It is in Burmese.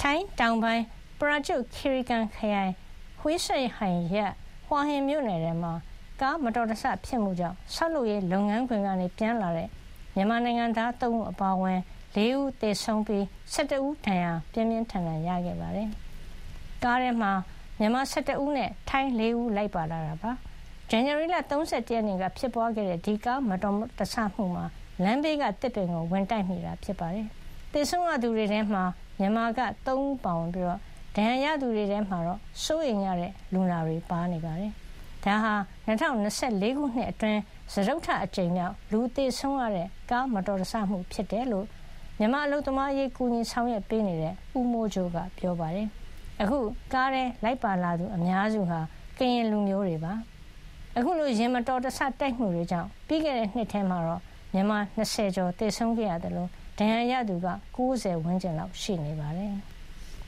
ထိုင်းတောင်ပိုင်း ပရာကျွတ်ခီရီကန်ခရိုင် ဟွေးဆိပ်ဟိုင်ရက်ဟွာဟင်မြို့နယ်ထဲမှာ ကားမတော်တဆဖြစ်မှုကြောင့် ဆောက်လုပ်ရေးလုပ်ငန်းခွင်ကနေ ပြန်လာတဲ့ မြန်မာနိုင်ငံသား ၃ ဦး အပါအဝင် ၄ ဦးသေဆုံးပြီး ၁၁ ဦး ဒဏ်ရာ ပြင်းပြင်းထန်ထန် ရခဲ့ပါတယ်။ကားထဲမှာ မြန်မာ ၁၁ ဦးနဲ့ ထိုင်း ၄ ဦး လိုက်ပါလာတာပါ။ဇန်နဝါရီလ ၃၁ ရက်နေ့က ဖြစ်ပွားခဲ့တဲ့ ဒီကားမတော်တဆမှုမှာ လမ်းဘေးက သစ်ပင်ကို ဝင်တိုက်မိတာ ဖြစ်ပါတယ်။သေဆုံးရသူတွေထဲမှာ မြန်မာက၃ဦးပါဝင်ပြီးဒဏ်ရာရသူတွေထဲမှာတော့စိုးရိမ်ရတဲ့လူနာတွေပါနေပါတယ်။ဒါဟာ2024ခုနှစ်အတွင်းစတုတ္ထအကြိမ်မြောက်လူသေဆုံးရတဲ့ကားမတော်တဆမှုဖြစ်တယ်လို့မြန်မာအလုပ်သမားရေးကူညီဆောင်ရွက်ပေးနေတဲ့ဦးမိုးချိုကပြောပါတယ်။အခုကားထဲလိုက်ပါလာသူအများစုဟာကရင်လူမျိုးတွေပါ။အခုလိုရင်မတော်တဆတိုက်မှုတွေကြောင့်ပြီးခဲ့တဲ့နှစ်ထဲမှာတော့မြန်မာ20ကျော်သေဆုံးခဲ့ရတယ်လို့ ဒဏ်ရာရသူက90ဝန်းကျင်လောက်ရှိနေပါတယ်။